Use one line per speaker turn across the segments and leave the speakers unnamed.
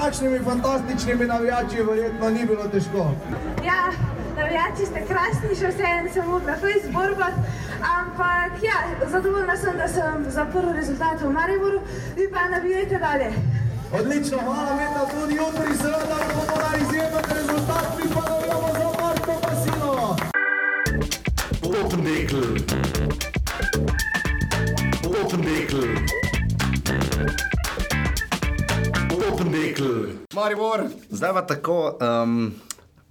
takšnimi fantastičnimi navijači verjetno ni bilo težko.
Ja, navijači ste krasni, še vseeno sem mogla fejs borbati, ampak ja, zadovoljna sem, da sem zaprl rezultat v Mariboru, vi pa navijajte dalje.
Odlično, hvala Meta, tudi jutri seveda bomo na izjemen rezultat, mi pa navijamo za Marko Pasino.
Popendekl. Popendekl. Popendekl.
Maribor.
Zdaj pa tako, um,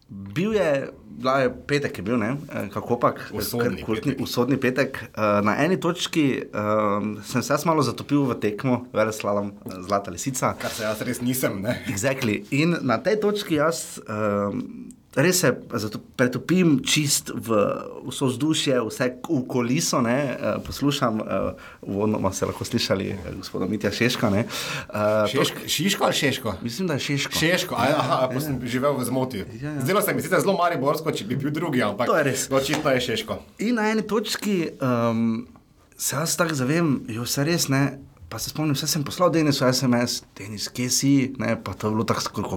bil je, bila je petek, je bil ne, Eh, kako pa,
Usodni petek.
usodni petek. Uh, na eni točki um, sem se jaz malo zatopil v tekmo, vele slalom, eh, zlata lisica.
Kar se jaz res nisem, ne.
Exactly. In na tej točki jaz um, res se pretopim čist v vso vzdušje, vse v koliso. Ne, uh, poslušam, uh, uvodoma ste lahko slišali uh, gospoda Mitja Šeška. Ne, uh,
Šeško, šiško ali šeško?
Mislim, da je Šeško.
Šeško, a, aha, pa sem živel v zmoti.
Ja, ja.
Zdelo se mi sicer zelo mariborsko, če bi bil drugi, ampak
To je res.
očitno je šeško.
In na eni točki um, se jaz tako zavem, jo vse res ne. Pa se spomnim, vse sem poslal Denisu SMS, Denis, kje si, ne, pa to je bilo tako skoro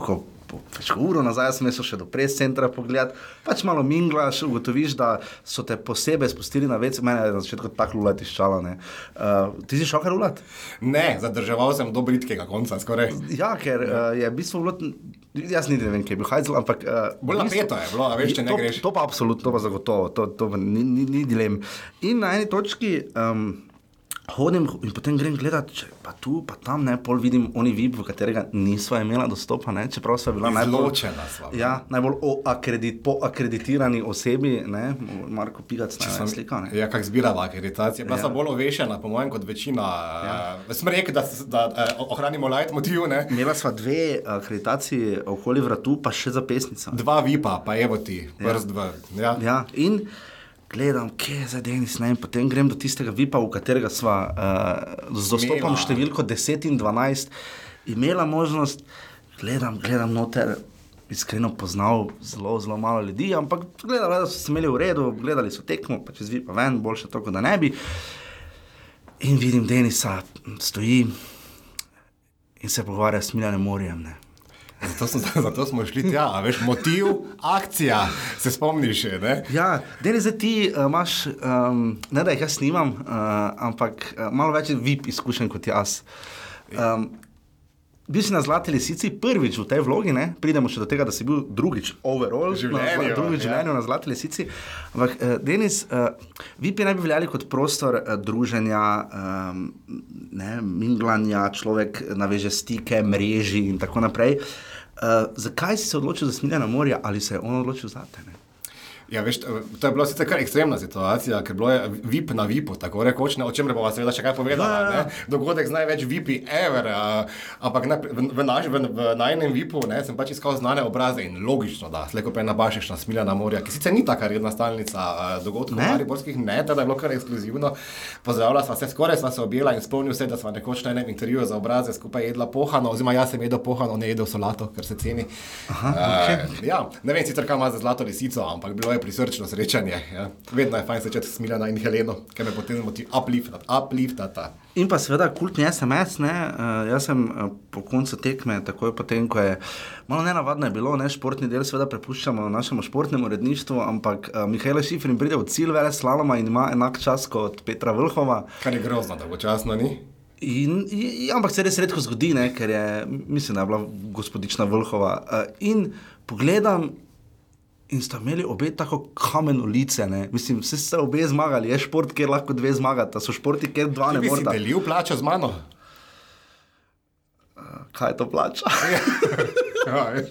kot uro nazaj, sem šel še do pres centra pogledat, pač malo minglaš, ugotoviš, da so te posebej spustili na vec, mene je na začetku tako lulat iščala. Uh, ti si šel kar lulat?
Ne, zadrževal sem do britkega konca, skoraj.
Ja, ker uh, je v bistvu bilo, jaz niti ne vem, kje je bil hajzel, ampak... Uh,
Bolj napeto je bilo, a veš, če ne
to,
greš.
To pa absolutno, to pa zagotovo, to, to ni, ni, ni dilem. In na eni točki um, hodim in potem grem gledat, če pa tu, pa tam, ne, pol vidim oni vib, v katerega nisva imela dostopa, ne, čeprav sva bila najbolj...
Sva.
Ja, najbolj akredit, po akreditirani osebi, ne, Marko Pigac, ne,
Sem-
slika, ne.
Ja, kako zbirava akreditacije. Bila
Ja.
ja. bolj ovešena, po mojem, kot večina. Ja. Sem rekel, da, da eh, ohranimo light motiv, ne?
Imela sva dve akreditaciji okoli vratu, pa še za pesnico.
Dva vipa, pa evo ti, prst v. Ja.
Ja, in gledam, kje je zdaj Denis, ne, in potem grem do tistega vipa, v katerega sva uh, z dostopom
Imela.
številko 10 in 12 imela možnost, gledam, gledam noter. Iskreno poznal zelo, zelo malo ljudi, ampak gledali so se imeli v redu, gledali so tekmo, pa čez vipa ven, boljše to, kot da ne bi. In vidim Denisa, stoji in se pogovarja s Miljanem Morjem. Ne.
Zato, smo, zato smo šli tja, a veš, motiv, akcija, se spomniš, ne?
Ja, Denis, zdaj ti uh, imaš, um, ne da jih jaz snimam, uh, ampak uh, malo več VIP izkušenj kot jaz. Um, bil si na Zlati lisici prvič v tej vlogi, ne? pridemo še do tega, da si bil drugič overall,
življenju,
na, drugič
ja.
življenju na Zlati lisici. Ampak, uh, Denis, uh, VIP je naj bi veljali kot prostor uh, druženja, um, ne, minglanja, človek naveže stike, mreži in tako naprej. Uh, zakaj si se odločil za smiljena morja ali se je on odločil za te? Ne?
Ja, veš, to je bila sicer kar ekstremna situacija, ker bilo je VIP na VIP-u, tako rekoč, ne, o čem bomo seveda še kaj povedali.
Ja, ja.
Dogodek z največ VIP-i ever, a, ampak ne, v, v, naš, v, v najnem VIP-u ne, sem pač iskal znane obraze in logično, da slejko pa je nabašeš na Smiljana morja, ki sicer ni taka redna stalnica dogodkov
Ne?
mariborskih, ne, teda je bilo kar ekskluzivno. Pozdravila sva se, skoraj sva se objela in spomnil se, da sva nekoč na enem intervjuju za obraze skupaj jedla pohano, oziroma jaz sem jedel pohano, ne jedel solato, ker se ceni. Aha, uh, ja, ne vem sicer, kaj ima za zlato lisico, ampak bilo je prisrčno srečanje. Ja. Vedno je fajn srečati Smiljana in Heleno, ker me potem moti upliftata. upliftata.
In pa seveda kultni SMS, ne, uh, jaz sem uh, po koncu tekme, takoj potem, ko je malo nenavadno je bilo, ne, športni del seveda prepuščamo našemu športnemu uredništvu, ampak uh, Mihajlo Šifrin pride v cilj vele slaloma in ima enak čas kot Petra Vrhova.
Kar je grozno, dolgočasno ni.
In, i- ampak se res redko zgodi, ne, ker je, mislim, da je bila gospodična Vrhova. Uh, in pogledam. In sta imeli obe tako kameno lice, ne? mislim, vse ste obe zmagali, je šport, kjer lahko dve zmagata, so športi, kjer dva ne
bi si
morata.
delil plačo z mano.
Kaj je to plača?
Ja, veš.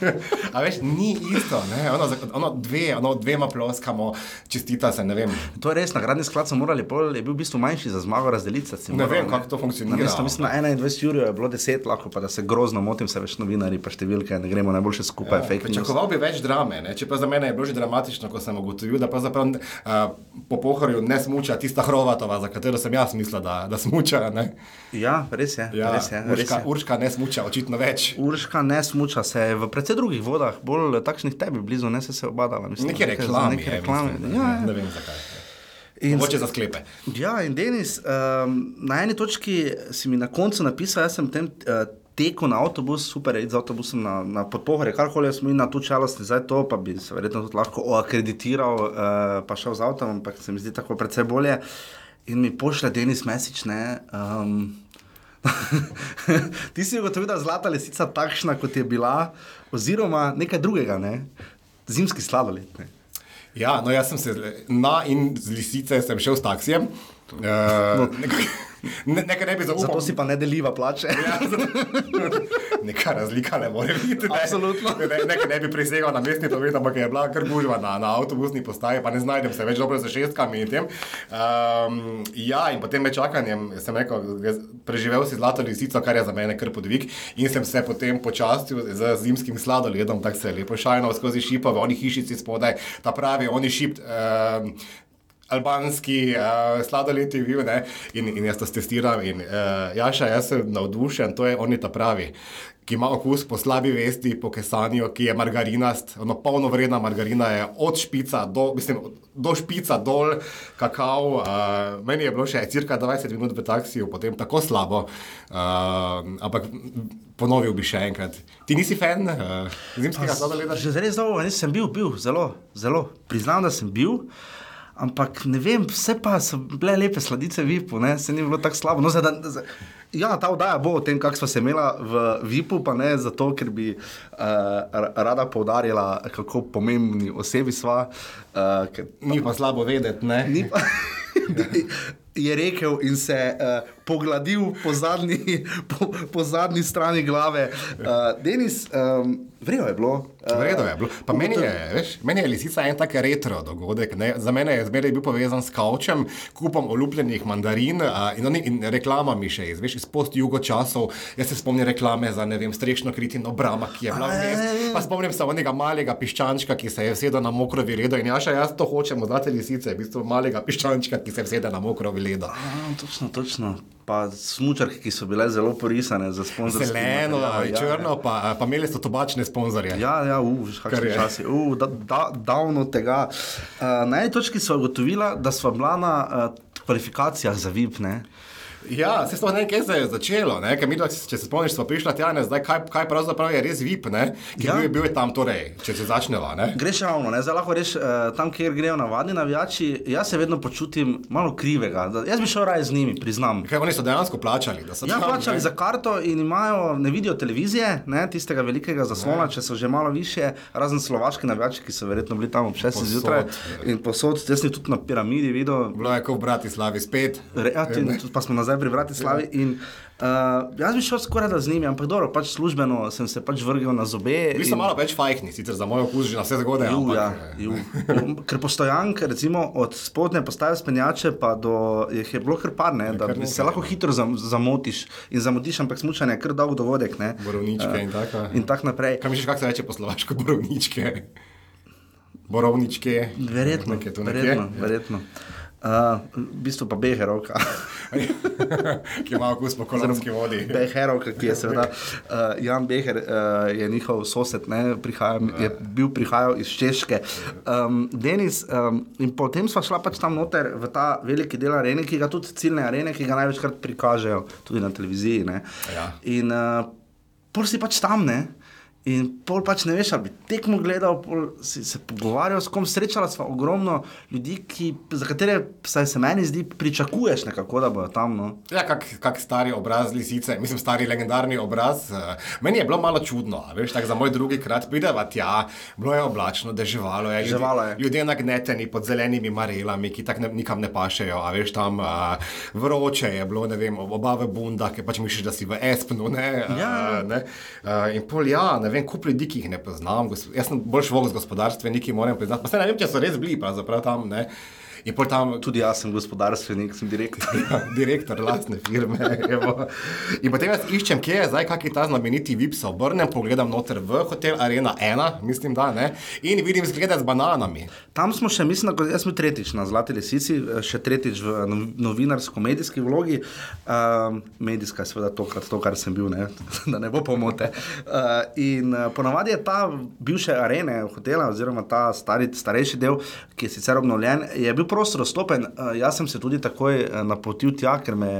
A veš, ni isto, ne? Ono, ono dve, ono dvema ploskamo, čestita se, ne vem.
To je res, nagradni sklad so morali, pol je bil v bistvu manjši za zmago razdeliti.
Ne
moral,
vem, kako to funkcionira,
Na mesto, mislim, na 21 ur je bilo 10, lahko pa da se grozno motim, se več novinari, pa številke, ne gremo najboljše skupaj. Ja,
Pričakoval bi več drame, ne? če pa za mene je bilo že dramatično, ko sem ugotovil, da pravzaprav uh, po pohorju ne smuča tista Hrovatova, za katero sem jaz mislil, da, da smuča. Ne?
Ja, res je.
Ja,
res je, res
Urška,
je.
Urška ne smuča, očitno več.
Urška ne smuča se v precej drugih vodah, bolj takšnih tebi blizu, ne se se obadala. Mislim, nekaj-
reklame.
Neke
je,
reklame. Ja, ja.
Ne vem zakaj.
In
Mogoče za sklepe.
Ja, in Denis, um, na eni točki si mi na koncu napisal, jaz sem tem uh, tekel na avtobus, super je iti z avtobusom na, na podpohore, karkoli smo imeli na to čelosti, zdaj to pa bi se verjetno tudi lahko oakreditiral, uh, pa šel z avtom, ampak se mi zdi tako predvsej bolje. In mi pošlje Denis Mesič, ne. Um, Ti si ugotovil, da je zlata lisica takšna, kot je bila, oziroma nekaj drugega, ne? zimski sladoled. Ne?
Ja, no, jaz sem se na in z lisice šel s taksijem. Uh,
No.
ne, nekaj ne bi zaupal.
Zato si pa ne deliva plače.
Ja, Neka razlika ne more biti. Ne.
Absolutno.
Ne, nekaj ne bi prisegal na mestni to ampak je bila kar gužva na, na avtobusni postaji, pa ne znajdem se več dobro za šestkami in tem. Um, ja, in potem med čakanjem sem rekel, preživel si zlato lisico, kar je za mene kar podvig in sem se potem počastil z zimskim sladoledom, tako se je lepo šajno skozi šipa, v oni hišici spodaj, ta pravi, oni šip. Um, Albanski uh, sladoled je bil ne? in, in jaz to testiram. In, uh, Jaša, jaz sem navdušen, to je on je ta pravi, ki ima okus po slabi vesti, po kesanju, ki je margarinast, ono polnovredna margarina je od špica do, mislim, do špica dol, kakav. Uh, meni je bilo še cirka 20 minut v taksiju, potem tako slabo, uh, ampak ponovil bi še enkrat. Ti nisi fan uh, zimskega sladoleda?
Že zelo dolgo nisem bil, bil zelo, zelo. Priznam, da sem bil. Ampak ne vem, vse pa so bile lepe sladice Vipu, ne? se ni bilo tako slabo. No, zdaj, da, zdaj, ja, ta oddaja bo o tem, kako smo se imela v Vipu, pa ne zato, ker bi uh, rada poudarila, kako pomembni osebi sva. Uh, ker,
Ni pa slabo vedeti, ne?
ni pa, je rekel in se uh, pogladil po zadnji, po, po zadnji strani glave. Uh, Denis, um, vrejo je bilo. Uh,
Vredo je bilo. Pa meni je, veš, meni je lisica en tak retro dogodek. Ne? Za mene je zmeraj bil povezan s kavčem, kupom olupljenih mandarin a, in, oni, in reklamami še iz, veš, iz post-jugo časov. Jaz se spomnim reklame za, vem, strešno kritino Brama, ki je bila vmes. Pa spomnim se onega malega piščančka, ki se je vsedel na mokro viledo in jaša, jaz to hočem od zlate lisice, v bistvu malega piščančka, ki se je vsedel na mokro viledo.
A, točno, točno. Pa smučarke, ki so bile zelo porisane za sponzorstvo.
Zeleno, črno, pa, pa imeli so tobačne sponzorje.
Ja, ja, uf, kakšni časi. Uh, da, da, davno tega. Uh, na eni točki smo ugotovila, da smo bila na uh, kvalifikacijah za VIP. Ne?
Ja, se sploh ne vem, kje se je začelo. Ne? Mi, če se spomniš, smo prišli tja, ne, zdaj, kaj, kaj pravzaprav je res VIP, ne? ki
Ja.
ja. bil, bil je tam, torej, če se začneva. Ne?
Greš ravno, ne? zdaj lahko reš uh, tam, kjer grejo navadni navijači. Jaz se vedno počutim malo krivega. Da, jaz bi šel raje z njimi, priznam.
Kaj oni so dejansko plačali? so
Ja,
tam,
plačali
ne?
za karto in imajo, ne vidijo televizije, ne, tistega velikega zaslona, če so že malo više, razen slovaški navijači, ki so verjetno bili tam ob 6
Povsod.
zjutraj. In posod, jaz sem tudi na piramidi videl,
Bilo je kot v Bratislavi spet.
Re, ja, tudi, pa smo nazaj pri Bratislavi. In, uh, jaz bi šel skoraj da z njimi, ampak dobro, pač službeno sem se pač vrgel na zobe.
Vi ste malo več fajkni, sicer za moj okus že na vse zgode.
Ju, ja, ju. Ju. Ker postojank, recimo od spodnje postaje spenjače, pa do jih je bilo kar par, ne, da
kar
se
nekaj,
lahko hitro zam, zamotiš in zamotiš, ampak smučanje je kar dolg dogodek. Ne.
Borovničke in tako.
In tako naprej.
Kaj misliš, kako se reče po slovaško borovničke? Borovničke.
Verjetno,
Nekje tu nekje.
verjetno, verjetno. Uh, v bistvu pa Beherovka.
ki ima okus po kolonski vodi.
Beherovka, ki je seveda uh, Jan Beher, uh, je njihov sosed, ne, prihajam, je bil prihajal iz Češke. Um, Denis, um, in potem smo šla pač tam noter v ta veliki del arene, ki ga tudi ciljne arene, ki ga največkrat prikažejo tudi na televiziji. Ne.
Ja.
In uh, pol si pač tam, ne. In pol pač ne veš, ali bi tekmo gledal, si se pogovarjal s kom, srečala sva ogromno ljudi, ki, za katere saj se meni zdi, pričakuješ nekako, da bodo tam. No.
Ja, kak, kak stari obraz lisice, mislim, stari legendarni obraz. Uh, meni je bilo malo čudno, a veš, tako za moj drugi krat prideva tja, bilo je oblačno, deževalo je.
Deževalo je.
Ljudje nagneteni pod zelenimi marelami, ki tako nikam ne pašejo, a veš, tam uh, vroče je bilo, ne vem, obave bunda, ki pač misliš, da si v Espnu, ne.
Ja.
Uh, ne? Uh, in pol ja, ne vem, kup ljudi, ki jih ne poznam, jaz sem bolj švok z gospodarstveniki, moram priznati, pa se ne vem, če so res bili pravzaprav tam, ne. Tam
Tudi jaz sem gospodarstvenik, sem direktor.
direktor lastne firme. evo. In potem jaz iščem, kje je zdaj, kak je ta znameniti VIP, se obrnem, pogledam noter v hotel Arena 1, mislim, da ne, in vidim zglede z bananami.
Tam smo še, mislim, da jaz sem tretjič na Zlati lisici, še tretjič v no- novinarsko-medijski vlogi. Um, medijska je seveda tokrat to, kar sem bil, ne? da ne bo pomote. Uh, in uh, ponavadi je ta bivše arene hotela, oziroma ta stari, starejši del, ki je sicer obnovljen, je bil prostor dostopen. Uh, jaz sem se tudi takoj uh, napotil tja, ker me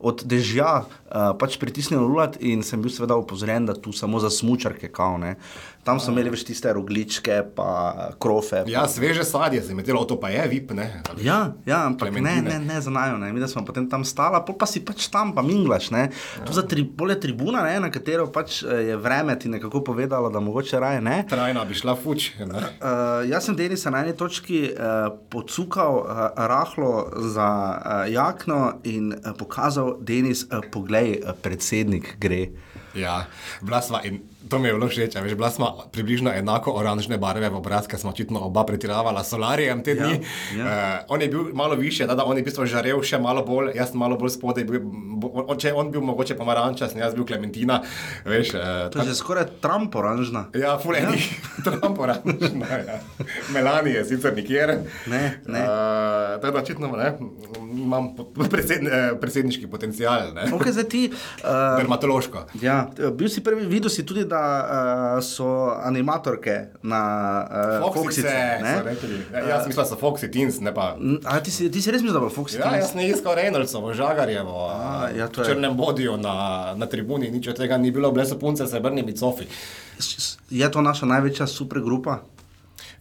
od dežja uh, pač pritisnilo ulat in sem bil seveda opozorjen, da tu samo za smučarke kao. Ne. Tam so imeli več tiste rogličke, pa krofe.
Ja,
pa...
sveže sadje, zdelo, to pa je vip, ne?
Ja, ja ampak ne,
Klementine.
ne, ne za najo. Ne. Mi da smo potem tam stala, pol pa si pač tam, pa minglaš. Ne. Tu za tri, bolje tribuna, ne, na katero pač eh, je vreme ti nekako povedalo, da mogoče raje ne.
Trajna bi šla fuč. Ne?
Uh, jaz sem Denisa na eni točki uh, pocukal uh, rahlo za uh, jakno in uh, pokazal, Denis, uh, poglej, uh, predsednik gre.
Ja, sva in to mi je bilo všeč, veš, bila sva približno enako oranžne barve v obraz, ker smo očitno oba pretiravala s solarijem te dni.
ja.
Uh, on je bil malo više, da, da on je v bistvu žarel še malo bolj, jaz sem malo bolj spodaj, bil, bo, on, če on bil mogoče pomarančast, jaz bil klementina, veš. Uh,
To je že skoraj Trump oranžna.
Ja, fuleni, ja. Trump oranžna, ja. Melanie je sicer nikjer.
Ne, ne.
Uh, tako da očitno ne, imam predsedn, predsedniški potencial, ne.
Okay, ti, uh,
Dermatološko.
ja, bil si prvi, videl si tudi, da uh, so animatorke na uh,
Foxice,
Foxice.
so rekli. Ja, jaz mislim, da so Foxy Teens, ne pa.
A ti si, ti si res mislil, da bo Foxy?
Ja, jaz sem iskal Reynoldsovo, Žagarjevo,
A, ja, to
v
je-
črnem bodiju na, na tribuni, nič od tega ni bilo, bile so punce, srebrnimi cofi.
Je to naša največja supergrupa?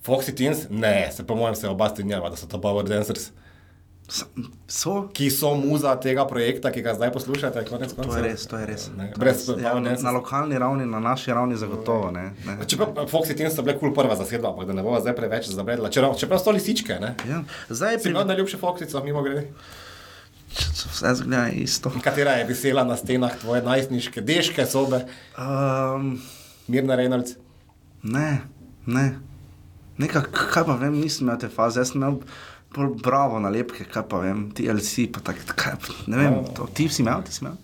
Foxy Teens, ne, se po mojem se oba strinjava, da so to Power Dancers,
So?
ki so muza tega projekta, ki ga zdaj poslušate, konec
To
koncev.
je res, to je res.
Ne, brez
ja,
Power
na, lokalni ravni, na naši ravni zagotovo. Ne, ne.
Čeprav Foxy Teens so bile kul cool prva zasedba, ampak da ne bova zdaj preveč zabredla. Čeprav, čeprav so lisičke, ne?
Ja. Zdaj
Si
pri
imel najljubše Foxico, mimo grede?
vse zgleda isto.
Katera je visela na stenah tvoje najstniške, deške sobe,
Um,
Mirna Reynolds?
ne, ne. Nekaj, kaj pa vem, nisem imel te faze, jaz sem imel bravo nalepke, kaj pa vem, TLC, pa tako, kaj, ne vem, to, ti si imel, ti si imel.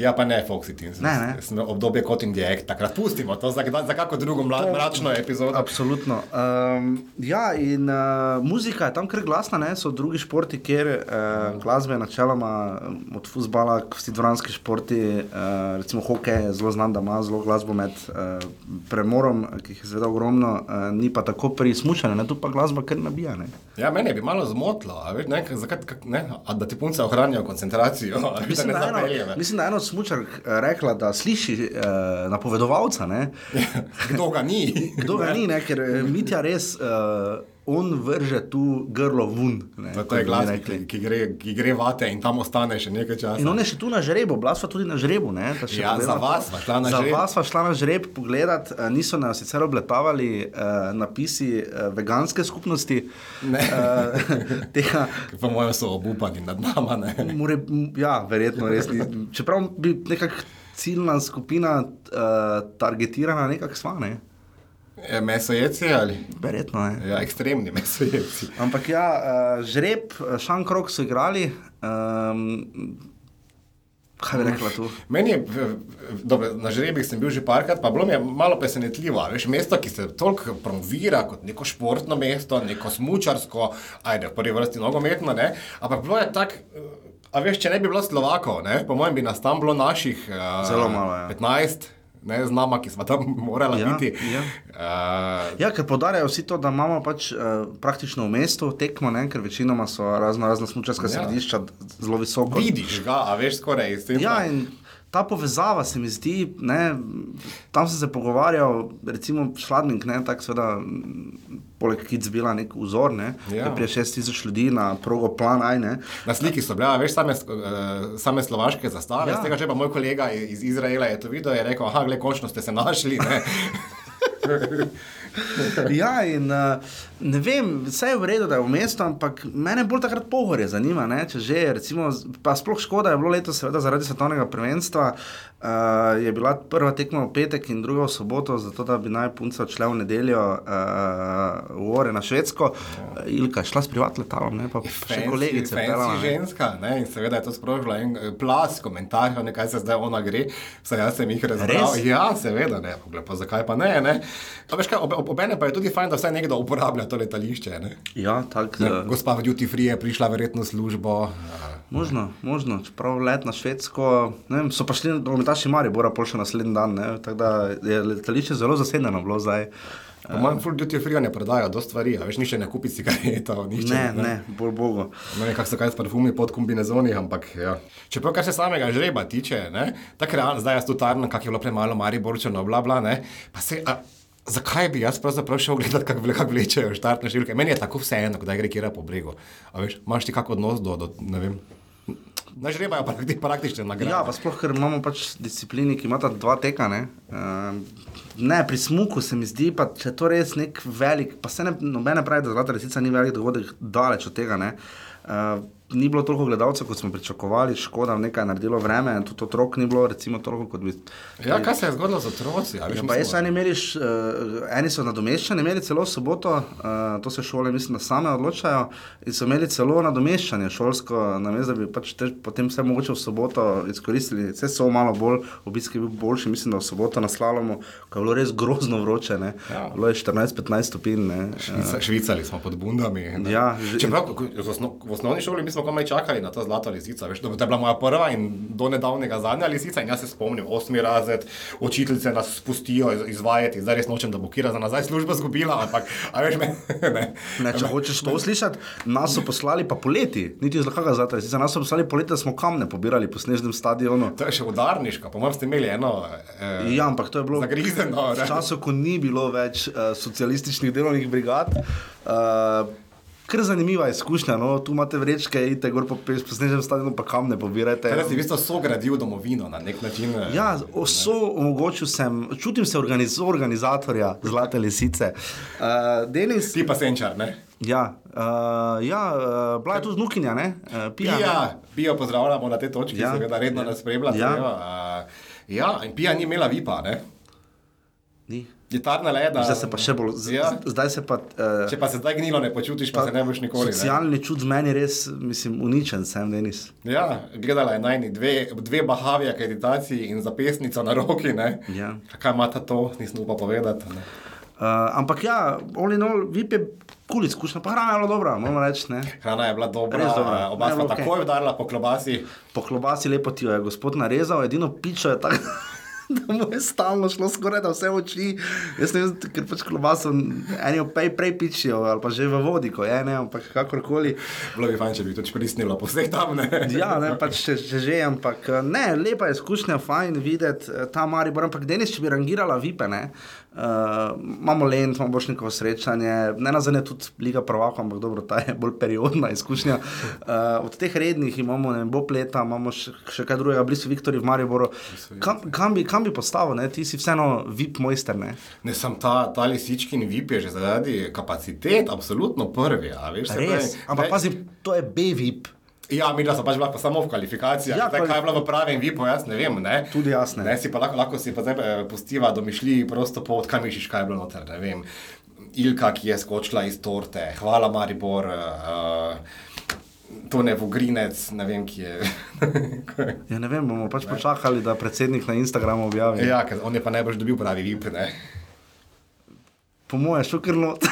Ja, pa ne Foxy Teens.
Ne, ne.
Sem obdobje kot in direkt, takrat pustimo to za, za kako drugo mla, mračno epizodo.
Absolutno. Um, ja, in uh, muzika je tam kar glasna, ne? so drugi športi, kjer uh, glasba je načeloma um, od futbola, vsi dvoranski športi, uh, recimo hokej zelo znan, da ima zelo glasbo med uh, premorom, ki jih je seveda ogromno, uh, ni pa tako pri smučanju, tu pa glasba kar nabija. Ne?
Ja, mene bi malo zmotilo, veš, ne, zakaj, kak, ne, a da ti punce ohranijo koncentracijo, veš,
Mislim
ne
da, eno, mislim, da je eno od smučark eh, rekla, da sliši eh, napovedovalca. Ne?
Kdo ga ni?
Kdo ga ni, ne? ker eh, Mitja res, uh, on vrže tu grlo ven. ne,
To
kot
je glas, ki, ki, gre, ki gre vate in tam ostane še nekaj časa.
In on je še tu na žrebu, bila sva tudi na žrebu. Ne,
Ja, za
to.
vas sva šla na
za
žreb.
vas sva šla na žreb pogledat, eh, niso nas sicer obletavali uh, napisi uh, veganske skupnosti.
Ne.
Uh, tega,
Po mojem so obupani nad nama.
More, ja, verjetno res. Čeprav bi nekako ciljna skupina uh, targetirana nekako sva, ne?
E, Mesojeci ali?
Verjetno ne.
Ja, ekstremni mesojeci.
Ampak ja, uh, žreb, šankrok so igrali. Um, kaj bi rekla tu?
Meni je, dobro, na žrebih sem bil že parkrat, pa bilo mi je malo presenetljivo. Veš, mesto, ki se toliko promovira kot neko športno mesto, neko smučarsko, ajde, v prvi vrsti nogometno, ne? ampak bilo je tako. A veš, če ne bi bilo Slovakov, ne, po mojem bi nas tam bilo naših uh,
Zelo malo, ja.
15, ne, z nama, ki smo tam morali
Ja,
biti.
ja.
Uh,
Ja, ker podarjajo vsi to, da imamo pač uh, praktično v mestu tekmo, ne? ker večinoma so razno razna smučarska
Ja.
središča zelo visoko.
vidiš ga, a veš, skoraj iz tega.
Ja, in ta povezava se mi zdi, ne, tam sem se pogovarjal, recimo Šladnik, ne, tako seveda, poleg Kic bila nek vzor, ne,
Ja.
prije 6000 ljudi na progo plan, aj ne.
Na sliki so bile, a veš, same, uh, same slovaške zastave.
Ja.
Z tega, če pa moj kolega iz Izraela je to videl, je rekel: ah, gled, končno ste se našli. ne."
Ja, in uh, ne vem, vse je v redu, da je v mestu, ampak mene bolj takrat pohorje zanima. Ne? Če že, recimo, sploh škoda je bilo letos, seveda zaradi svetovnega prvenstva, uh, je bila prva tekma v petek in druga v soboto, zato da bi naj punca odšla v nedeljo uh, v Ore na Švedsko. Ja. Ilka je šla s privat letalom, ne pa še kolegice.
fancy
ne.
ženska, ne? in seveda je to sprožilo en plas komentarjev, kaj se zdaj ona gre. Saj jaz sem jih.
Res?
Ja, seveda, ne, Poglej, pa zakaj pa ne. ne? Veš kaj, ob, ob, obene pa je tudi fajn, da vsaj nekdo uporablja to letališče. Ne?
Ja, tako.
Ne,
Uh,
Gospa v duty free je prišla verjetno v službo. a,
Možno, možno, čeprav let na Švedsko, ne vem, so pa šli nogometaši Maribora pol še naslednji dan, ne, tako da je letališče zelo zasedeno bilo zdaj.
Po mojem, full duty free ne prodajo, dosta stvari, a veš, nišče ne kupi cigaretov, nišče.
Ne, ne, bolj bogo.
Ne vem, kako se kaj s parfumi pod kombinezoni, ampak ja. Čeprav, kar se samega žreba tiče, ne, tako realno, zdaj jaz tu tarno, kak je bilo premalo Mariborčano, bla, bla, ne, pa se, a, zakaj bi jaz pravzaprav šel gledat, kako vle, kak vlečejo štartne številke? Meni je tako vseeno, kdaj gre kjera po bregu. A veš, imaš ti kak odnos do, do ne vem, ne žrebajo pa ti praktične nagrade.
Ja, pa sploh, ker imamo pač disciplini, ki imata dva teka. Ne, uh, ne pri smuku se mi zdi, pa če to res nek velik, pa se ne, nobene pravi, da zlata resnica ni velik dogodek, daleč od tega. Ne. Uh, ni bilo toliko gledalcev, kot smo pričakovali, škoda, nekaj je naredilo vreme, tudi otrok ni bilo, recimo, toliko kot bi.
Ja, kaj se je zgodilo z otroci?
Ja, pa
mislim,
jaz eni, meriš, uh, eni so nadomeščani, imeli celo soboto, uh, to se šole, mislim, da same odločajo, in so imeli celo nadomeščanje šolsko, namesto da bi pač te, potem vse mogoče v soboto izkoristili. Vse so malo bolj, obisk je bil boljši, mislim, da v soboto na slalomu, ko je bilo res grozno vroče, ne.
Ja.
Bilo je 14-15 stopinj.
Švica, švicali smo pod bundami. ne.
Ja, že-
Čeprav v, osno, v osnovni šoli mi smo komaj čakali na to zlato lisico. Veš, to je bila moja prva in do nedavnega zadnja lisica. In jaz se spomnim, osmi razred, učiteljice nas spustijo iz, izvajati, zdaj res nočem, da bo Kira za nazaj službo zgubila, ampak, a veš, me, ne.
Ne, če hočeš to slišati, nas so poslali pa poleti, niti z lahkega zatra. Sicer nas so poslali poleti, da smo kamne pobirali po snežnem stadionu.
To je še udarniška, po mojem ste imeli eno. Eh,
Ja, ampak to je bilo
Zagrizeno,
v času, ko ni bilo več uh, socialističnih delovnih brigad. Uh, Ker zanimiva izkušnja, no? tu imate vrečke, idete gor po, pe- po snežnem stadionu, pa kam ne pobirate.
Torej si v bistvu sogradil domovino na nek način. eh,
Ja, so omogočil sem, čutim se organiz, organizatorja Zlate lisice. Uh, Denis,
Ti pa senčar, ne?
ja, uh, ja uh, bila je tu znukinja, ne? Uh, pija, ne?
Pija, Pija pozdravljamo na tej točki,
Ja.
ja. seveda redno nas spremlja.
Ja.
Ja. Uh, ja, in Pija ni imela vipa, ne?
Ni.
Gitarna leda.
Zdaj se pa še bolj, z,
Ja.
zdaj se pa. Uh,
Če pa se zdaj gnilo ne počutiš, pa, pa se ne boš nikoli. Ne?
Socialni čut z meni res, mislim, uničen sem, Denis.
Ja, gledala je najni dve, dve bahavi akreditaciji in zapestnico na roki. Ne?
Ja.
Kaj ima ta to, nisem upal povedati. Ne?
Uh, ampak ja, all in all, VIP je kul izkušnja, pa hrana je bila dobra, moramo reči. Ne?
Hrana je bila dobra,
Res dobra.
oba
Ne, bilo okej.
takoj udarila po klobasi.
Po klobasi lepo ti jo je gospod narezal, edino pičo je tako. Da mu je stalno šlo skoraj da vse oči. Jaz ne vem, ker pač klobaso eni opej prej pičijo, ali pa že v vodi, ko je ne, ampak kakorkoli.
Bilo bi fajn, če bi to prisnilo po vseh tam. Ne?
Ja, ne, pač če, če že, ampak ne, lepa je izkušnja, fajn videti eh, ta Maribor, ampak Denis, če bi rangirala vipe, ne, uh, imamo Lent, imamo Bošnikovo srečanje, ne nazadnje tudi Liga prvaka, ampak dobro, ta je bolj periodna izkušnja. Uh, od teh rednih imamo, ne vem, Bob leta, imamo še, še kaj drugega, blizu Viktorji v Mariboru. Kam, kam, bi, kam bi postavil, ne, ti si vseeno vip mojster, ne?
Ne sem ta, ta lisičkin vip je že zaradi kapacitet, absolutno prvi. Veš,
Res,
pravi,
ampak
ne-
pazi, to je B-vip.
Ja, mi smo pač bila pa samo v kvalifikacijah.
Ja,
zdaj, kaj je bilo v pravem vipu, jaz ne vem. Ne?
Tudi jaz ne.
ne si pa lahko, lahko si pa zdaj eh, pustiva domišlji prosto pot, kaj mišiš, kaj je bilo noter. Ne vem. Ilka, ki je skočila iz torte, hvala Maribor. Uh, To ne vogrinec, ne vem, ki je.
Ja, ne vem, bomo pač počakali, da predsednik na Instagramu objavi.
ja, ker on je pa najbrž dobil pravi vip. Ne?
Po mojem, šukrno.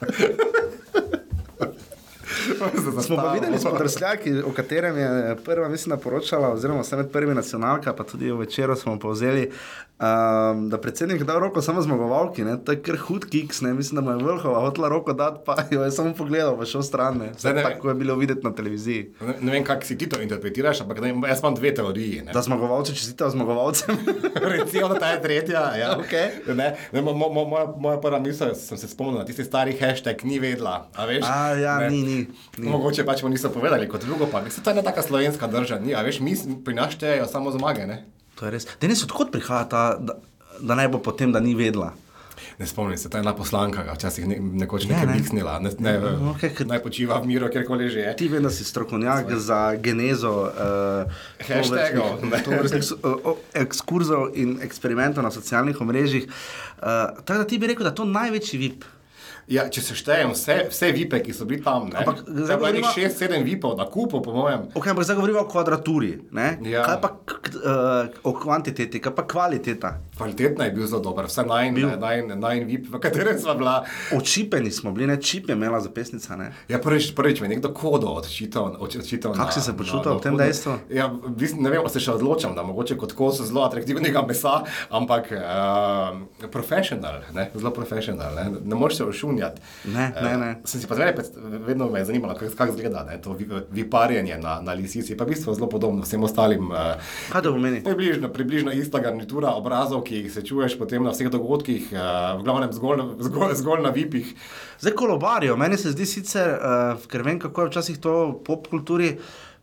Smo pa videli spodrsljaki, o katerem je prva, mislim, da poročala, oziroma vse med prvimi nacionalka, pa tudi v večeru smo povzeli, um, da predsednik dal roko samo zmagovalki, ne? to je kar hud kiks, ne? mislim, da mu je vrhova hotela roko dati, pa jo je samo pogledal, pa šel stran, ne?
Zdaj ne
tako je bilo videti na televiziji.
Ne, ne vem, kako si ti to interpretiraš, ampak ne, jaz imam dve teoriji. ne.
Da zmagovalci čestitajo zmagovalcem.
Recimo, da ta je tretja. Ja.
Okej.
Ne, ne, mo, mo, moja, moja prva misel, sem se spomnil na tisti stari hashtag, ni vedla. A, veš,
A, ja,
ne.
ni, ni, ni.
Mogoče pač mu niso povedali, kot drugo pa. Se to je ena taka slovenska drža, ni, a veš, mi pri nas štejejo samo zmage. Ne,
To je res. Denis, odkot prihaja ta, da, da naj bo potem, da ni vedla?
ne spomnim se, ta ena poslanka, ga včasih ne, nekoč
Ja,
nekaj
ne.
biksnila, ne, ne,
okej, ker-
naj počiva v miru, kjerkoli že je.
Ti vem, da si strokovnjak za genezo uh,
Hashtagov, ne.
ekskurzov in eksperimentov na socialnih omrežjih. Uh, tako da ti bi rekel, da je to največji VIP.
Ja, če se štejem vse, vse vipe, ki so bili tam, ne,
Ampak
zdaj
govorimo-
nekih 6-7 vipov na kupu, po mojem.
Ok, ampak zdaj govorimo o kvadraturi. ne?
Ja.
Kaj pa, uh, o kvantiteti, kaj pa kvaliteta.
Kvalitetna je bil zelo dober, vse naj
Bil.
in naj in vip, v katerem smo bila.
Očipeni smo bili, ne čip je imela zapisnica. Ne?
Ja, prvič, prvič mi je nekdo kodo odčital. odčital
Kako si se počutil ob tem dejstvu?
Ja, ne vem, se še odločam, da mogoče kot kos zelo atraktivnega mesa, ampak uh, profesional, ne, zelo profesional, ne, ne moreš se ošunjati.
Ne, ne, ne.
Uh, sem si pa zmeraj, vedno me je zanimalo, kako kak zgleda ne, to vi- viparjenje na, na lisici, pa v bistvu zelo podobno vsem ostalim. Uh,
Kaj to pomeni?
Približno, približno ista garnitura obrazov, ki jih srečuješ potem na vseh dogodkih, uh, v glavnem zgolj, zgolj, zgolj na vipih.
Zdaj kolobarijo, meni se zdi sicer, uh, ker vem, kako je včasih to v pop kulturi.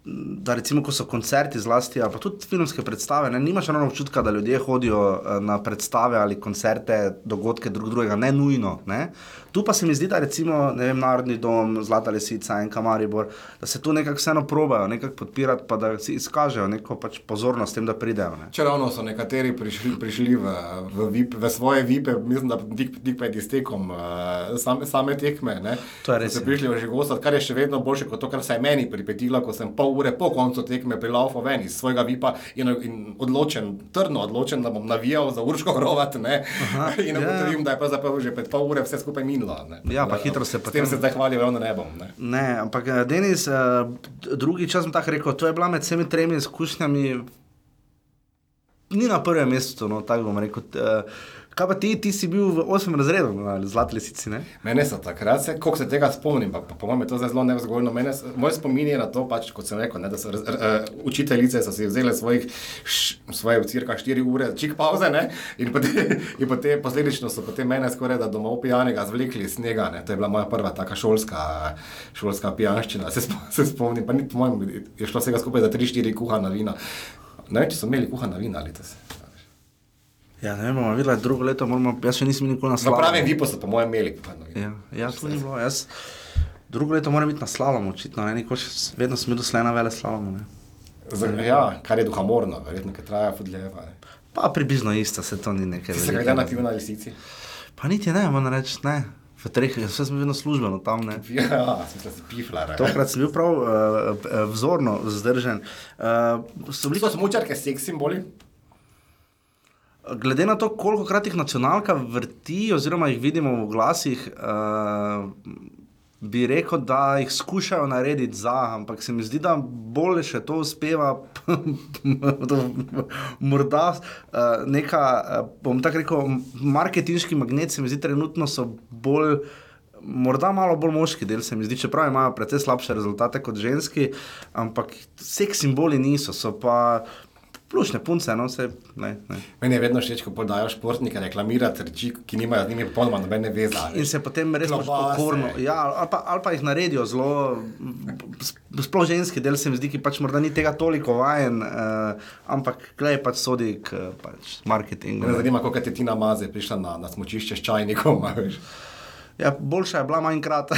Da, recimo, ko so koncerti, zlasti, pa tudi filmske predstave, ne, nimaš ravno občutka, da ljudje hodijo eh, na predstave ali koncerte, dogodke drug drugega, ne nujno. Ne. Tu pa se mi zdi, da recimo, vem, Narodni dom, Zlata Lesica in Kamaribor, da se tu nekako vseeno probajo, nekako podpirati, pa da si izkažejo neko pač pozornost tem, da pridejo. Ne.
Če ravno so nekateri prišli, prišli v, v, VIP, v svoje vipe, mislim, da tik, tik pred iztekom uh, same, same tekme. Ne,
To je res,
Se prišli že gostati, kar je še vedno boljše kot to, kar se je meni pripetilo, ko sem pol ure po koncu tekme prilaufal ven iz svojega vipa in, in odločen, trdno odločen, da bom navijal za Urško Hrovat. Ne, in
ja.
ugotovim, da je pravzaprav že pred pol ure vse skupaj minilo. Ne.
Ja, pa
Da,
hitro se
S
potem-
tem se zdaj hvalijo ravno nebom. Ne.
Ne, ampak eh, Denis, uh, drugi čas sem tako rekel, to je bila med vsemi tremi izkušnjami, ni na prvem mestu, no, tako bom rekel. Uh, kaj pa ti, ti si bil v osmem razredu, no, ali zlati lisici, ne?
Mene so takrat, se, koliko se tega spomnim, pa, pa po mojem je to zdaj zelo nevzgojno. Mene, moj spomin je na to, pač, kot sem rekel, ne, da so raz- r, učiteljice so si vzele svojih, š, svoje cirka 4 ure, čik pauze ne, in potem, in potem posledično so potem mene skoraj da domov pijanega zvlekli iz snega. Ne. To je bila moja prva taka šolska, šolska pijanščina, se, spo- se spomnim, pa ni po mojem, je šlo vsega skupaj za 3-4 kuhana vina. Ne vem, če so imeli kuhana vina letos.
Ja, ne vem, bomo videli, drugo leto moramo, jaz še nisem nikoli na slalomu.
pravem vipu so po mojem imeli vina.
Ja, ja tu ni bilo, jaz. Drugo leto moram biti na slalomu, očitno, ne, še, vedno sem bil doslej na vele slalomu, ne.
Z, ja, kar je duhamorno, verjetno, ker traja fudljeva.
Pa približno isto, se to ni nekaj.
Se kdaj napil na lisici?
Pa niti ne, moram reči, ne. V treh, vse bil vedno službeno tam, ne.
Ja, sem se piflar.
Tokrat sem bil prav uh, vzorno vzdržen. Uh, so bili
So smučarke seks simboli?
Glede na to, koliko krat jih nacionalka vrti, oziroma jih vidimo v glasih, uh, bi rekel, da jih skušajo narediti za, ampak se mi zdi, da bolje še to uspeva. Morda uh, neka, uh, bom tako rekel, marketinški magnet, se mi zdi, trenutno so bolj. Morda malo bolj moški del se mi zdi, čeprav imajo precej slabše rezultate kot ženski, ampak seks simboli niso, so pa plušne punce, no vse. Ne, ne.
Meni je vedno všeč, ko podajo športnike reklamirati reči, ki nimajo z njimi popolnoma nobene veze.
In se potem res pač
Klobase.
okorno. Ja, ali, pa, ali pa jih naredijo zelo, sploh ženski del se mi zdi, ki pač morda ni tega toliko vajen, uh, ampak klej pač sodi k pač, marketingu.
Me zanima, kako je Tina Maze prišla na, na smočišče s čajnikom.
Ja, boljša je bila manjkrat.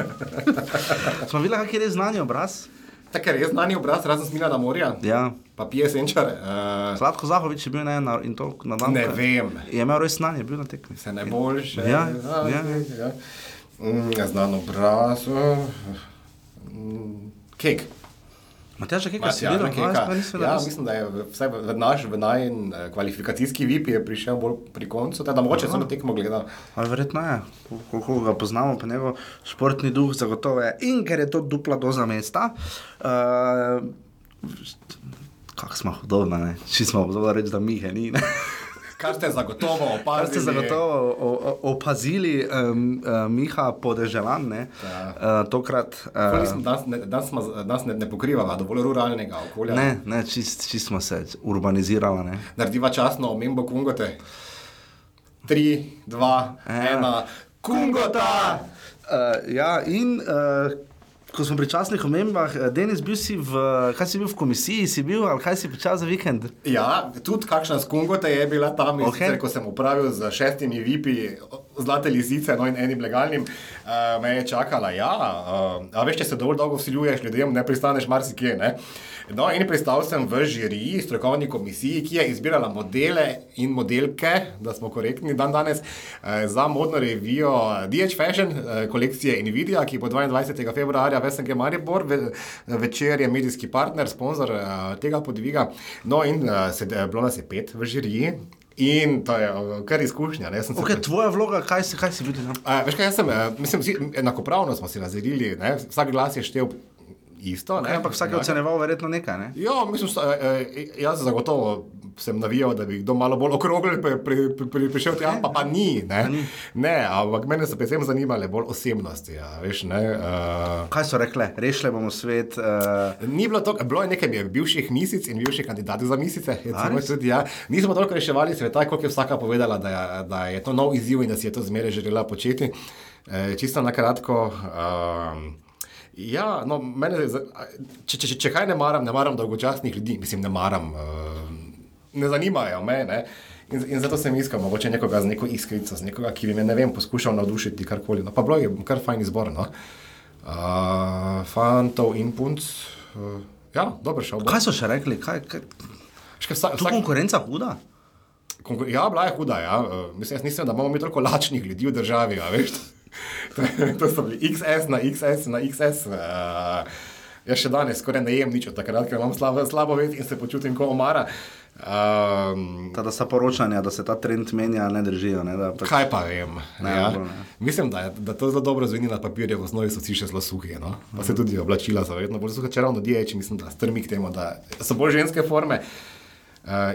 Smo videli, kak je res znani obraz.
Tako je res znani obraz, razen smila na morja.
Ja.
Pa pije senčare. Uh,
Sladko Zahovič je bil ne, na, in to na dan.
Ne vem.
Je imel res znanje, je bil na tekmi.
se najboljše.
Ja,
ja,
ja.
ja. Mm, znan obraz. uh, mm, Kek.
Matjaž, kaj si
Matjaža
videl?
Keka.
Pa nisem
Ja, mislim, da je vsaj v, naš, v najn eh, kvalifikacijski VIP je prišel bolj pri koncu, da mogoče sem na tekmo gledal.
Ali verjetno je, koliko ga poznamo, pa njegov športni duh zagotovo je. In ker je to dupla doza mesta, uh, kako smo hodovna, ne? Či smo hodovna reči, da Mihe ni. Ne?
Kar ste zagotovo opazili.
Kar ste zagotovo opazili, um, uh, Miha podeželan, ne? Uh, tokrat.
Uh, danes, ne, danes, smo, danes ne, ne pokrivava dovolj ruralnega okolja.
ne, ne, čist, čist smo se urbanizirali?
Narediva časno omembo kungote. Tri, dva,
Ja.
ena. Kungota!
Uh, ja, in uh, ko smo pri časnih omembah, uh, Denis, bil si v, kaj si bil v komisiji, si bil ali kaj si počel za vikend?
Ja, tudi kakšna skungote je bila tam, okay. sicer, ko sem upravil z šestimi vipi, zlate lisice, no in enim legalnim, uh, me je čakala. Ja, uh, a veš, če se dovolj dolgo vsiljuješ ljudem, ne pristaneš marsikje. Ne? No, in pristal sem v žiriji, strokovni komisiji, ki je izbirala modele in modelke, da smo korektni dan danes, uh, za modno revijo DH Fashion uh, kolekcije Nvidia, ki bo 22. februarja v SNG Maribor, ve, večer je medijski partner, sponsor uh, tega podviga. No, in uh, se, bilo nas je pet v žiriji. In to je uh, kar izkušnja. Ne, se
Okay,
pre-
tvoja vloga, kaj si, kaj si videl?
A, veš kaj, jaz sem, eh, mislim, vsi enakopravno smo si razdelili, ne? vsak glas je štel isto.
Okay, ampak vsak je oceneval verjetno nekaj. Ne?
Ja, mislim, sta, eh, jaz zagotovo sem navijal, da bi kdo malo bolj okrogel pri, pri, pri, pri, prišel tja, pa, pa ni. Ne?
ni.
ne, ampak mene so predvsem zanimale bolj osebnosti. Ja, veš, ne, uh,
Kaj so rekle? Rešile bomo svet. Uh,
Ni bilo to, bilo je nekaj bivših misic in bivših kandidatov za misice. recimo? Tudi, ja. Nismo toliko reševali sveta, kot je vsaka povedala, da je, da je to nov izziv in da si je to zmeraj želela početi. E, čisto na kratko. Um, ja, no, mene, če, če, če, kaj ne maram, ne maram dolgočasnih ljudi, mislim, ne maram. Uh, ne zanimajo me. Ne? In, in zato sem iskal mogoče nekoga z neko iskrico, z nekoga, ki bi me ne vem, poskušal navdušiti karkoli. No, pa bilo je kar fajn izbor. No? Uh, fantov in punc. Uh, ja, dobro šel.
kaj so še rekli? Kaj, kaj?
Še vsa,
Tu konkurenca huda?
konkur ja, bila je huda. Ja. Uh, mislim, jaz nisem, da imamo mi toliko lačnih ljudi v državi. A, veš. To, to so bili XS na XS na XS. Uh, jaz še danes skoraj ne jem nič od takrat, ker imam slabo, slabo vest in se počutim kot omara. Um,
Ta, da sta poročanja, da se ta trend menja, ne držijo. Ne, pač-
Kaj pa vem?
Ne,
ja.
dobro, ne.
Mislim, da, da to zelo dobro zveni na papirju, v osnovi so vsi še zelo suhi. No? Pa se tudi oblačila so vedno bolj suhe, če ravno diječi, mislim, da strmi k temu, da so bolj ženske forme. Uh,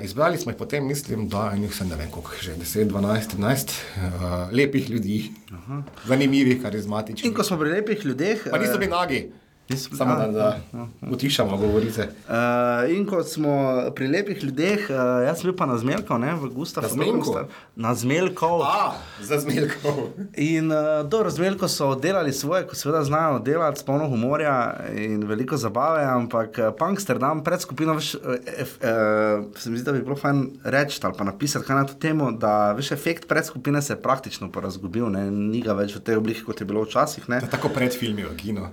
izbrali smo jih potem, mislim, da je njih ne vem, koliko že 10, 12, 13 uh, lepih ljudi, Aha. zanimivih, karizmatičnih.
In ko smo pri lepih ljudeh.
Pa niso bili nagi,
Niso-
samo
a,
da, da utišamo govorice.
Uh, in ko smo pri lepih ljudeh, uh, jaz sem bil pa na Zmelkov, ne, v Gustavu.
Na Zmeljku?
Na Zmelkov.
A, za zmelkov.
In uh, dobro, Zmelko so delali svoje, ko seveda znajo delati s polno humorja in veliko zabave, ampak Punksterdam pred skupino, veš, ef, uh, se mi zdi, da bi bilo fajn reči ali pa napisati kaj na to temo, da veš, efekt pred skupine se je praktično porazgubil, ne, ni ga več v tej obliki, kot je bilo včasih. Ne.
Tako pred filmi kino.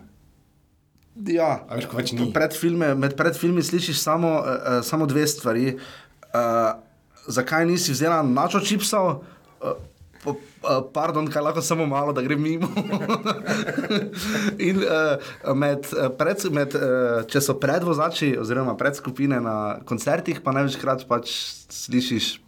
Ja,
veš, ni.
Pred filme, med predfilmi slišiš samo, uh, samo dve stvari. Uh, zakaj nisi vzela načo čipsov? Uh, uh, Pardon, kaj lahko samo malo, da grem mimo. In uh, med, pred, med, uh, če so predvozači, oziroma predskupine na koncertih, pa največkrat pač slišiš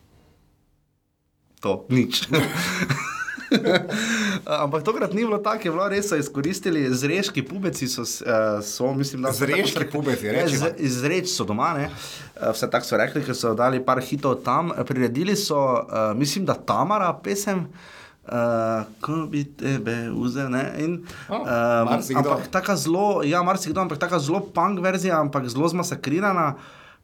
to, nič. Ampak tokrat ni bilo tako, je bilo res, so izkoristili zreški pubeci, so, eh, so mislim, da so
Zreški
tako-
pubeci,
Ne,
rečimo.
z- Izreč so doma, ne? Eh, vse tako so rekli, ker so dali par hitov tam. Eh, Priredili so, uh, mislim, da Tamara pesem. Uh, ko bi tebe vzel, ne? In,
O,
um, ampak tako zelo, ja, marsikdo, ampak tako zelo punk verzija, ampak zelo zmasakrirana.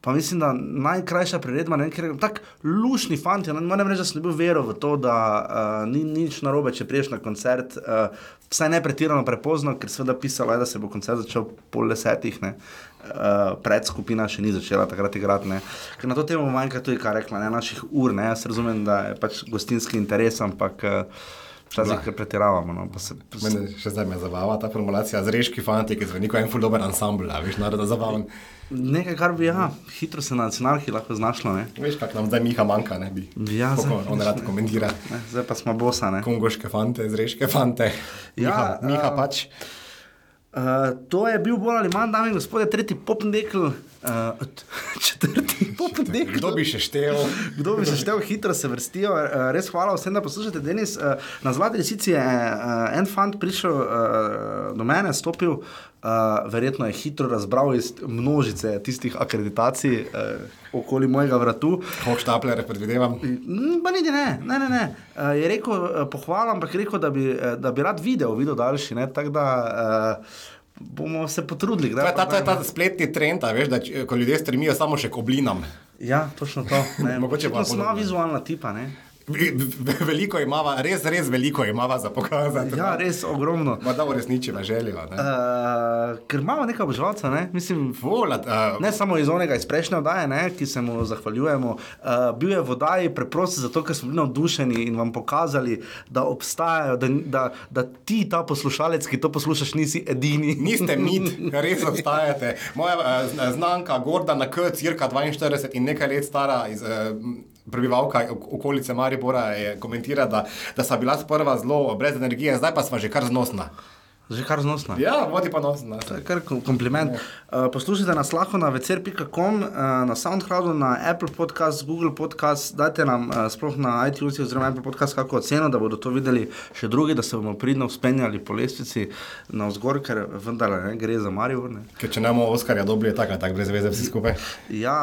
Pa mislim, da najkrajša priredba, ne vem, ker tako lušni fanti. Ne morem reči, da sem bil verov v to, da uh, ni nič narobe, če priješ na koncert. Uh, vsaj ne pretirano prepozno, ker seveda pisalo je, da se bo koncert začel pol desetih. Ne. Uh, predskupina še ni začela takrat igrati. Ne. Ker na to temo manjka tudi, kar rekla, ne, naših ur. Ne. Jaz razumem, da je pač gostinski interes, ampak uh, včasih kar pretiravamo. No, pa se, pa se,
Mene še zdaj me zabava ta formulacija, zreški fanti, ki zveni kot en full dober ansambl, veš, narodno zabaven.
Nekaj, kar bi ja, hitro se na nacionalki lahko znašlo. Ne.
Veš, kak nam zdaj Miha manjka, ne bi.
Ja,
Kako
zdaj-
on rad komentira.
Ne, zdaj pa smo bosa. Ne.
Kongoške fante, zreške fante.
Ja,
Miha, Miha
a-
pač.
Uh, to je bil bolj ali manj, dame in gospodje, tretji popendekl, uh, četrti popendekl.
Kdo bi še štel?
Kdo bi se štel, hitro se vrstijo. Uh, res hvala vsem, da poslušate. Denis, uh, na zlati lisici je uh, en fant prišel uh, do mene, stopil, uh, verjetno je hitro razbral iz množice tistih akreditacij uh, okoli mojega vratu.
Hochstapler, predvidevam.
Mm, Pa niti ne, ne, ne. ne. Uh, je rekel uh, pohvala, ampak je rekel, da bi, uh, da bi rad video, video daljši. ne, Tako da uh, bomo se potrudili.
To je ta, to
kdaj,
ta spletni trend, veš, da č- ko ljudje stremijo samo še k oblinam.
Ja, točno to.
Mogoče pa
Očitno sem
podobno.
malo vizualna tipa. Ne?
Ve- ve- Veliko imamo, res, res veliko imamo za pokazati.
Ja, res ogromno.
Ma da uresničiva željo. Ne?
Uh, ker imamo nekaj oboževalcev, ne? mislim,
Volat, uh,
ne samo iz onega iz prejšnje oddaje, ne, ki se mu zahvaljujemo. Uh, bil je v oddaji preprosto zato, ker smo bili navdušeni in vam pokazali, da obstajajo, da, da, da ti, ta poslušalec, ki to poslušaš, nisi edini.
Niste mit, res obstajate. Moja uh, znanka Gordana K, cirka 42 in nekaj let stara iz. Uh, Prebivalka ok- okolice Maribora je komentirala, da, da sta bila sprva zelo brez energije, zdaj pa smo že kar znosna.
Že kar znosno.
Ja, vodi pa nosna.
To je kar kom- kompliment. Uh, poslušajte nas lahko na večer.com, uh, na SoundCloudu, na Apple Podcast, Google Podcast, dajte nam uh, sploh na iTunes oziroma Apple Podcast kako oceno, da bodo to videli še drugi, da se bomo pridno vzpenjali po lestvici na vzgor, ker vendar ne gre za Maribor. Ne.
Ker če ne bomo Oskarja dobili, je tako, tako brez veze vsi skupaj.
Ja,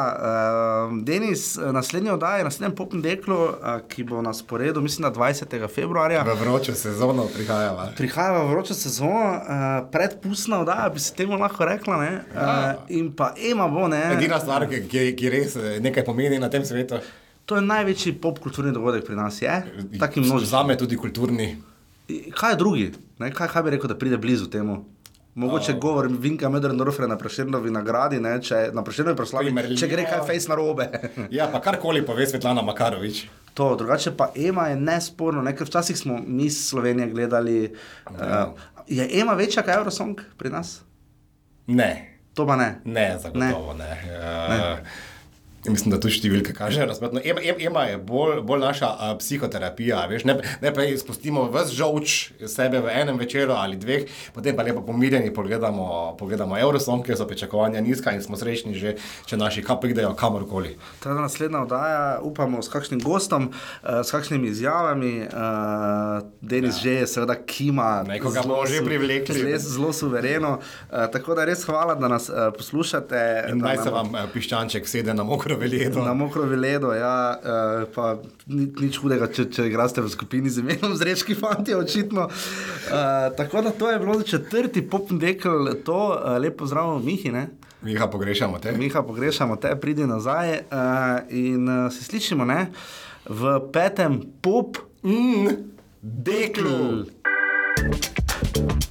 uh, Denis, eh, naslednja oddaja, naslednjem popnem deklu, uh, ki bo na sporedu, mislim, da 20. februarja.
V vročo sezono prihajava.
Prihaja v vročo sezono, uh, predpustna oddaja, bi se temu lahko rekla. Ne? Uh, in pa Ema bo, ne?
Edina stvar, ki, ki, res eh, nekaj pomeni na tem svetu,
To je največji popkulturni dogodek pri nas, je? Taki množičen.
zame tudi kulturni.
Kaj je drugi? Ne? Kaj, kaj bi rekel, da pride blizu temu? Mogoče oh. govor Vinka Medrendorfera na Prešernovi nagradi, ne? če na Prešernovi proslavi, če gre kaj fejs na robe.
Ja, pa karkoli pove Svetlana Makarovič.
to, drugače pa Ema je nesporno, ne? ker včasih smo mi iz Slovenije gledali. Uh, je Ema večja kot Eurosong pri nas?
Ne,
To pa ne.
ne, zagotovo ne. ne. Uh, Mislim, da tu številke kažejo nasprotno. Ema, em- ema je bolj, bolj naša uh, psihoterapija. Veš, ne, ne pa izpustimo vse žolč sebe v enem večeru ali dveh, potem pa lepo pomirjeni pogledamo, pogledamo Eurosong, ker so pričakovanja nizka in smo srečni že, če naši kap pridejo kamorkoli.
Ta naslednja oddaja, upamo, s kakšnim gostom, uh, s kakšnimi izjavami. Uh, Denis ja. že je, seveda, kima.
Nekoga bomo že privlekli.
Zelo, zelo suvereno. Uh, tako da res hvala, da nas uh, poslušate.
In naj se
nam-
vam uh, piščanček sede na mokro veljedo.
Na mokro veledo, ja, uh, pa ni, nič hudega, če, če igraste v skupini z imenom Zrečki fanti, očitno. Uh, tako da to je bilo četrti popn dekel, to uh, lepo zdravo, Mihi. Ne?
Mi ga pogrešamo, te.
Miha, pogrešamo te, pridi nazaj uh, in uh, se slišimo ne? v petem pop.
Mm, deklu.
Dekl.